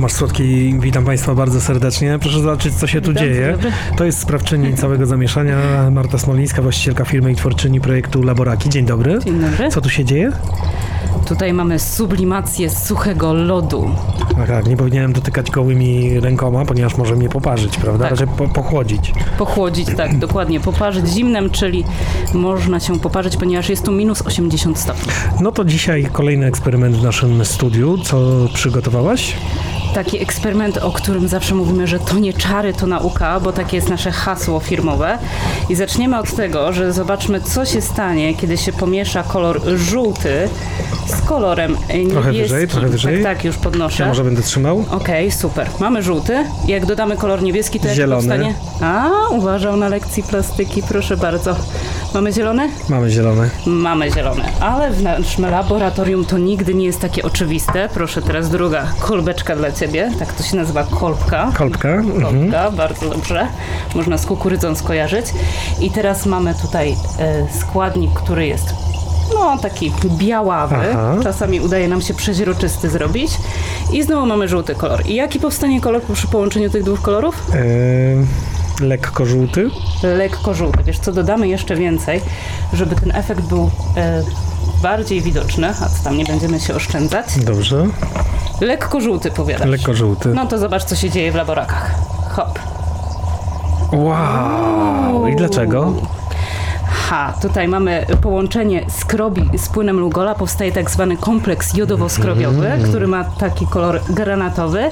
Tomasz Słodki, witam Państwa bardzo serdecznie. Proszę zobaczyć, co się tu Witam, dzieje. To jest sprawczyni całego zamieszania. Marta Smolińska, właścicielka firmy i twórczyni projektu Laboraki. Dzień dobry. Dzień dobry. Co tu się dzieje? Tutaj mamy sublimację suchego lodu. Ach, tak, nie powinienem dotykać gołymi rękoma, ponieważ może mnie poparzyć, prawda? Tak. Raczej po, pochłodzić. Pochłodzić, tak, dokładnie. Poparzyć zimnem, czyli można się poparzyć, ponieważ jest tu minus 80 stopni. No to dzisiaj kolejny eksperyment w naszym studiu. Co przygotowałaś? Taki eksperyment, o którym zawsze mówimy, że to nie czary, to nauka, bo takie jest nasze hasło firmowe. I zaczniemy od tego, że zobaczmy, co się stanie, kiedy się pomiesza kolor żółty z kolorem niebieskim. Trochę wyżej, trochę wyżej. Tak, tak, już podnoszę. Ja może będę trzymał? Okej, super. Mamy żółty. Jak dodamy kolor niebieski, to jak Zielony. powstanie? A, uważał na lekcji plastyki, proszę bardzo. Mamy zielony? Mamy zielone. Mamy zielony. Ale w naszym laboratorium to nigdy nie jest takie oczywiste. Proszę, teraz druga kolbeczka dla ciebie. Tak to się nazywa kolbka. Kolbka. Mhm. Kolbka, bardzo dobrze. Można z kukurydzą skojarzyć. I teraz mamy tutaj e, składnik, który jest no taki białawy. Aha. Czasami udaje nam się przeźroczysty zrobić. I znowu mamy żółty kolor. I jaki powstanie kolor przy połączeniu tych dwóch kolorów? Lekko żółty. lekko żółty. Wiesz co, dodamy jeszcze więcej, żeby ten efekt był e, bardziej widoczny, a co tam nie będziemy się oszczędzać. Dobrze. Lekko żółty powiadasz. Lekko żółty. No to zobacz, co się dzieje w laborakach. Hop. Wow! I dlaczego? Ha, tutaj mamy połączenie skrobi z płynem Lugola. Powstaje tak zwany kompleks jodowo-skrobiowy, który ma taki kolor granatowy,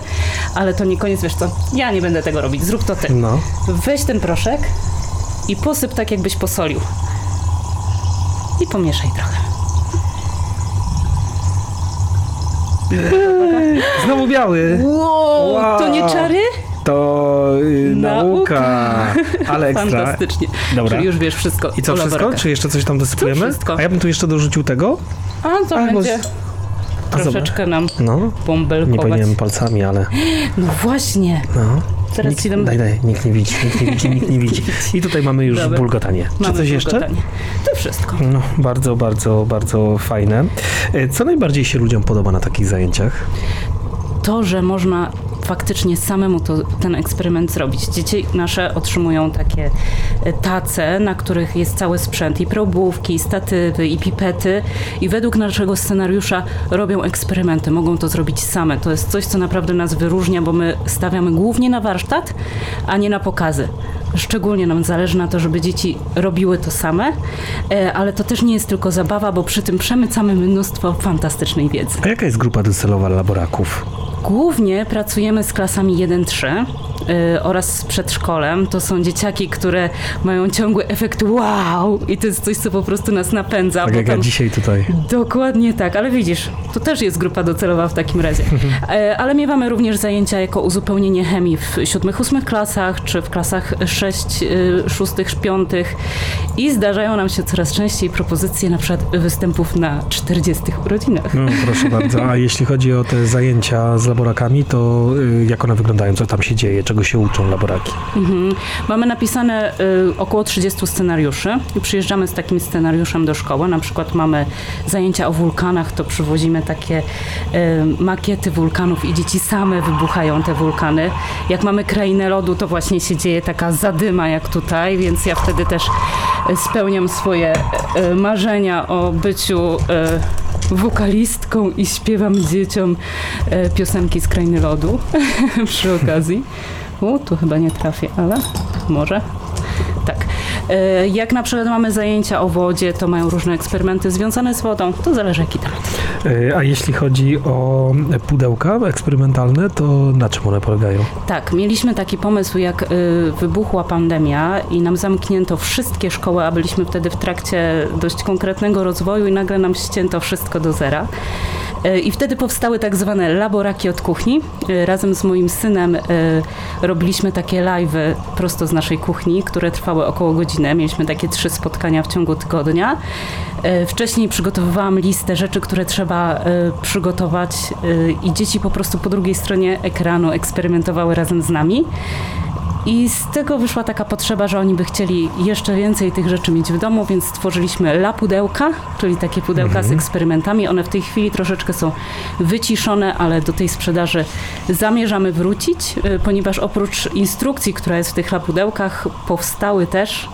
ale to nie koniec, wiesz co, ja nie będę tego robić, zrób to ty. No. Weź ten proszek i posyp tak, jakbyś posolił. I pomieszaj trochę. Znowu biały. Wow, Wow. to nie czary? To y, nauka. Ale ekstra. Fantastycznie. Dobra. Czyli już wiesz wszystko. I co, wszystko? Czy jeszcze coś tam dosypujemy? To wszystko. A ja bym tu jeszcze dorzucił tego. A to A, bo będzie a troszeczkę nam No, nie bąbelkować. powinienem palcami, ale No właśnie. no. Teraz nikt, dam... Daj, daj, nikt nie widzi, nikt nie widzi, nikt nie widzi. I tutaj mamy już Dobra. bulgotanie. Czy Mamy coś jeszcze? bulgotanie. To wszystko. No, bardzo, bardzo, bardzo fajne. E, Co najbardziej się ludziom podoba na takich zajęciach? to, że można faktycznie samemu to, ten eksperyment zrobić. Dzieci nasze otrzymują takie e, tace, na których jest cały sprzęt i probówki, i statywy, i pipety i według naszego scenariusza robią eksperymenty. Mogą to zrobić same. To jest coś, co naprawdę nas wyróżnia, bo my stawiamy głównie na warsztat, a nie na pokazy. Szczególnie nam zależy na to, żeby dzieci robiły to same, e, ale to też nie jest tylko zabawa, bo przy tym przemycamy mnóstwo fantastycznej wiedzy. A jaka jest grupa docelowa laboraków? Głównie pracujemy z klasami 1-3 y, oraz z przedszkolem. To są dzieciaki, które mają ciągły efekt wow i to jest coś, co po prostu nas napędza. Tak jak ja dzisiaj tutaj. Dokładnie tak, ale widzisz, to też jest grupa docelowa w takim razie. E, Ale miewamy również zajęcia jako uzupełnienie chemii w siódmych, ósmych klasach, czy w klasach 6, y, szóstych, piątych i zdarzają nam się coraz częściej propozycje na przykład występów na 40 urodzinach. No, proszę bardzo. A jeśli chodzi o te zajęcia z laborakami, to y, jak one wyglądają? Co tam się dzieje? Czego się uczą laboraki? Mhm. Mamy napisane y, około 30 scenariuszy i przyjeżdżamy z takim scenariuszem do szkoły. Na przykład mamy zajęcia o wulkanach, to przywozimy takie y, makiety wulkanów i dzieci same wybuchają te wulkany. Jak mamy krainę lodu, to właśnie się dzieje taka zadyma jak tutaj, więc ja wtedy też y, spełniam swoje y, marzenia o byciu y, wokalistką i śpiewam dzieciom y, piosenki z krainy lodu przy okazji. U, tu chyba nie trafię, ale może. Tak. E, Jak na przykład mamy zajęcia o wodzie, to mają różne eksperymenty związane z wodą. To zależy jaki temat. Y, A jeśli chodzi o pudełka eksperymentalne, to na czym one polegają? Tak, mieliśmy taki pomysł, jak y, wybuchła pandemia i nam zamknięto wszystkie szkoły, a byliśmy wtedy w trakcie dość konkretnego rozwoju i nagle nam ścięto wszystko do zera. Y, I wtedy powstały tak zwane laboraki od kuchni. Y, Razem z moim synem y, robiliśmy takie live'y prosto z naszej kuchni, które trwały około godziny. Mieliśmy takie trzy spotkania w ciągu tygodnia. Wcześniej przygotowywałam listę rzeczy, które trzeba przygotować i dzieci po prostu po drugiej stronie ekranu eksperymentowały razem z nami. I z tego wyszła taka potrzeba, że oni by chcieli jeszcze więcej tych rzeczy mieć w domu, więc stworzyliśmy la pudełka, czyli takie pudełka z eksperymentami. One w tej chwili troszeczkę są wyciszone, ale do tej sprzedaży zamierzamy wrócić, y, ponieważ oprócz instrukcji, która jest w tych la pudełkach, powstały też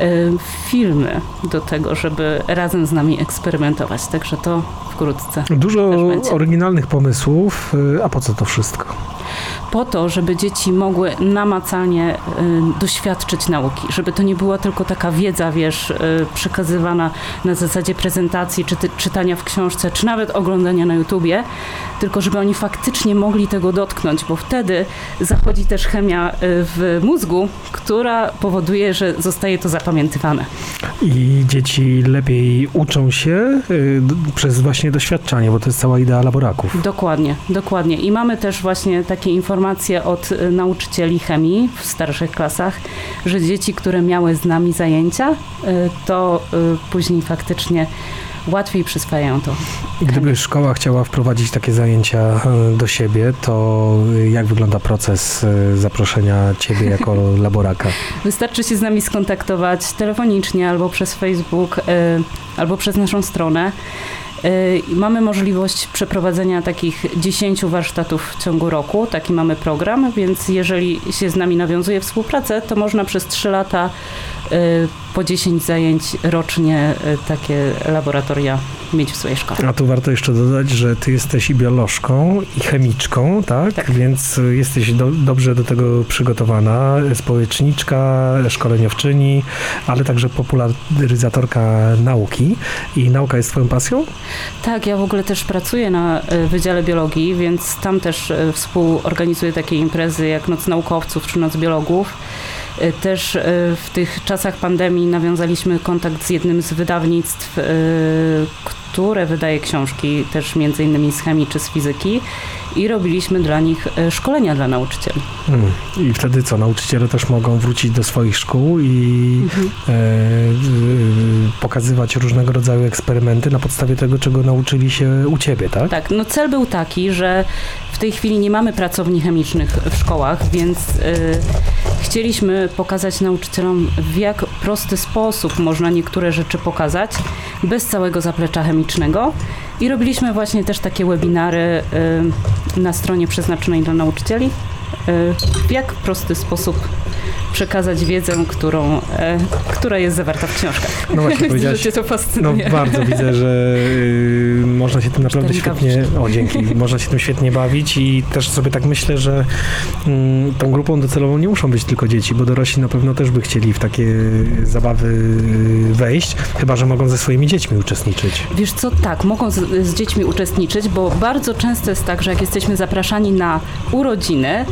y, filmy do tego, żeby razem z nami eksperymentować. Także to wkrótce. Dużo oryginalnych pomysłów, y, a po co to wszystko? Po to, żeby dzieci mogły namacalnie y, doświadczyć nauki, żeby to nie była tylko taka wiedza, wiesz, y, przekazywana na zasadzie prezentacji, czy czytania w książce, czy nawet oglądania na YouTubie, tylko żeby oni faktycznie mogli tego dotknąć, bo wtedy zachodzi też chemia y, w mózgu, która powoduje, że zostaje to zapamiętywane. I dzieci lepiej uczą się d- przez właśnie doświadczanie, bo to jest cała idea laboraków. Dokładnie, dokładnie. I mamy też właśnie takie informacje od y, nauczycieli chemii w starszych klasach, że dzieci, które miały z nami zajęcia, to później faktycznie łatwiej przyswajają to. Gdyby szkoła chciała wprowadzić takie zajęcia y, do siebie, to y, jak wygląda proces y, zaproszenia ciebie jako laboraka? Wystarczy się z nami skontaktować telefonicznie albo przez Facebook, albo przez naszą stronę. Mamy możliwość przeprowadzenia takich 10 warsztatów w ciągu roku. Taki mamy program, więc jeżeli się z nami nawiązuje współpracę, to można przez 3 lata po 10 zajęć rocznie y, takie laboratoria mieć w swojej szkole. A tu warto jeszcze dodać, że ty jesteś i biolożką, i chemiczką, tak? Tak. Więc y, jesteś do, dobrze do tego przygotowana. Społeczniczka, szkoleniowczyni, ale także popularyzatorka nauki. I nauka jest twoją pasją? Tak, ja w ogóle też pracuję na Wydziale Biologii, więc tam też współorganizuję takie imprezy jak Noc Naukowców czy Noc Biologów. Y, Też y, w tych czasach pandemii nawiązaliśmy kontakt z jednym z wydawnictw, y, które wydaje książki też między innymi z chemii czy z fizyki i robiliśmy dla nich y, szkolenia dla nauczycieli. Mm. I wtedy co? Nauczyciele też mogą wrócić do swoich szkół i e, y, pokazywać różnego rodzaju eksperymenty na podstawie tego, czego nauczyli się u ciebie, tak? Tak, no cel był taki, że w tej chwili nie mamy pracowni chemicznych w szkołach, więc y, chcieliśmy pokazać nauczycielom, w jak prosty sposób można niektóre rzeczy pokazać, bez całego zaplecza chemicznego. I robiliśmy właśnie też takie webinary y, na stronie przeznaczonej dla nauczycieli, y, w jak prosty sposób przekazać wiedzę, którą, e, która jest zawarta w książkach. No właśnie, Widzę, powiedziałaś- że cię to No fascynuje. bardzo widzę, że y, można się tym naprawdę świetnie, o dzięki, można się tym świetnie bawić i też sobie tak myślę, że mm, tą grupą docelową nie muszą być tylko dzieci, bo dorośli na pewno też by chcieli w takie zabawy y, wejść, chyba że mogą ze swoimi dziećmi uczestniczyć. Wiesz co, tak, mogą z, z dziećmi uczestniczyć, bo bardzo często jest tak, że jak jesteśmy zapraszani na urodziny,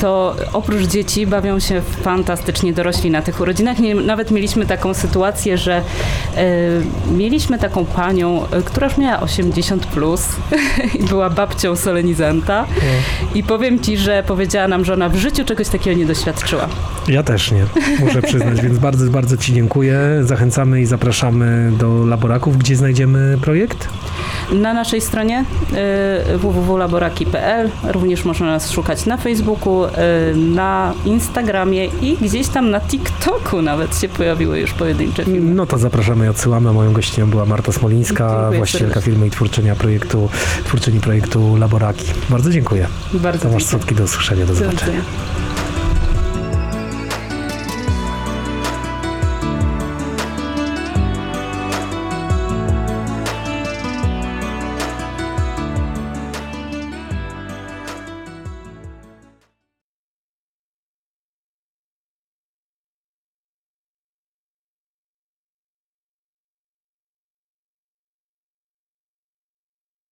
to oprócz dzieci bawią się fantastycznie dorośli na tych urodzinach. Nie, nawet mieliśmy taką sytuację, że e, mieliśmy taką panią, e, która już miała 80 plus i była babcią solenizanta i powiem ci, że powiedziała nam, że ona w życiu czegoś takiego nie doświadczyła. Ja też nie, muszę przyznać, więc bardzo, bardzo Ci dziękuję. Zachęcamy i zapraszamy do laboraków, gdzie znajdziemy projekt. Na naszej stronie y, www.laboraki.pl również można nas szukać na Facebooku, y, na Instagramie i gdzieś tam na TikToku nawet się pojawiły już pojedyncze filmy. No to zapraszamy i odsyłamy. Moją gościnią była Marta Smolińska, Dziękuję właścicielka serdecznie. firmy i twórczynia projektu, twórczyni projektu Laboraki. Bardzo dziękuję. Bardzo Tomasz dziękuję. Słodki, do usłyszenia, do zobaczenia.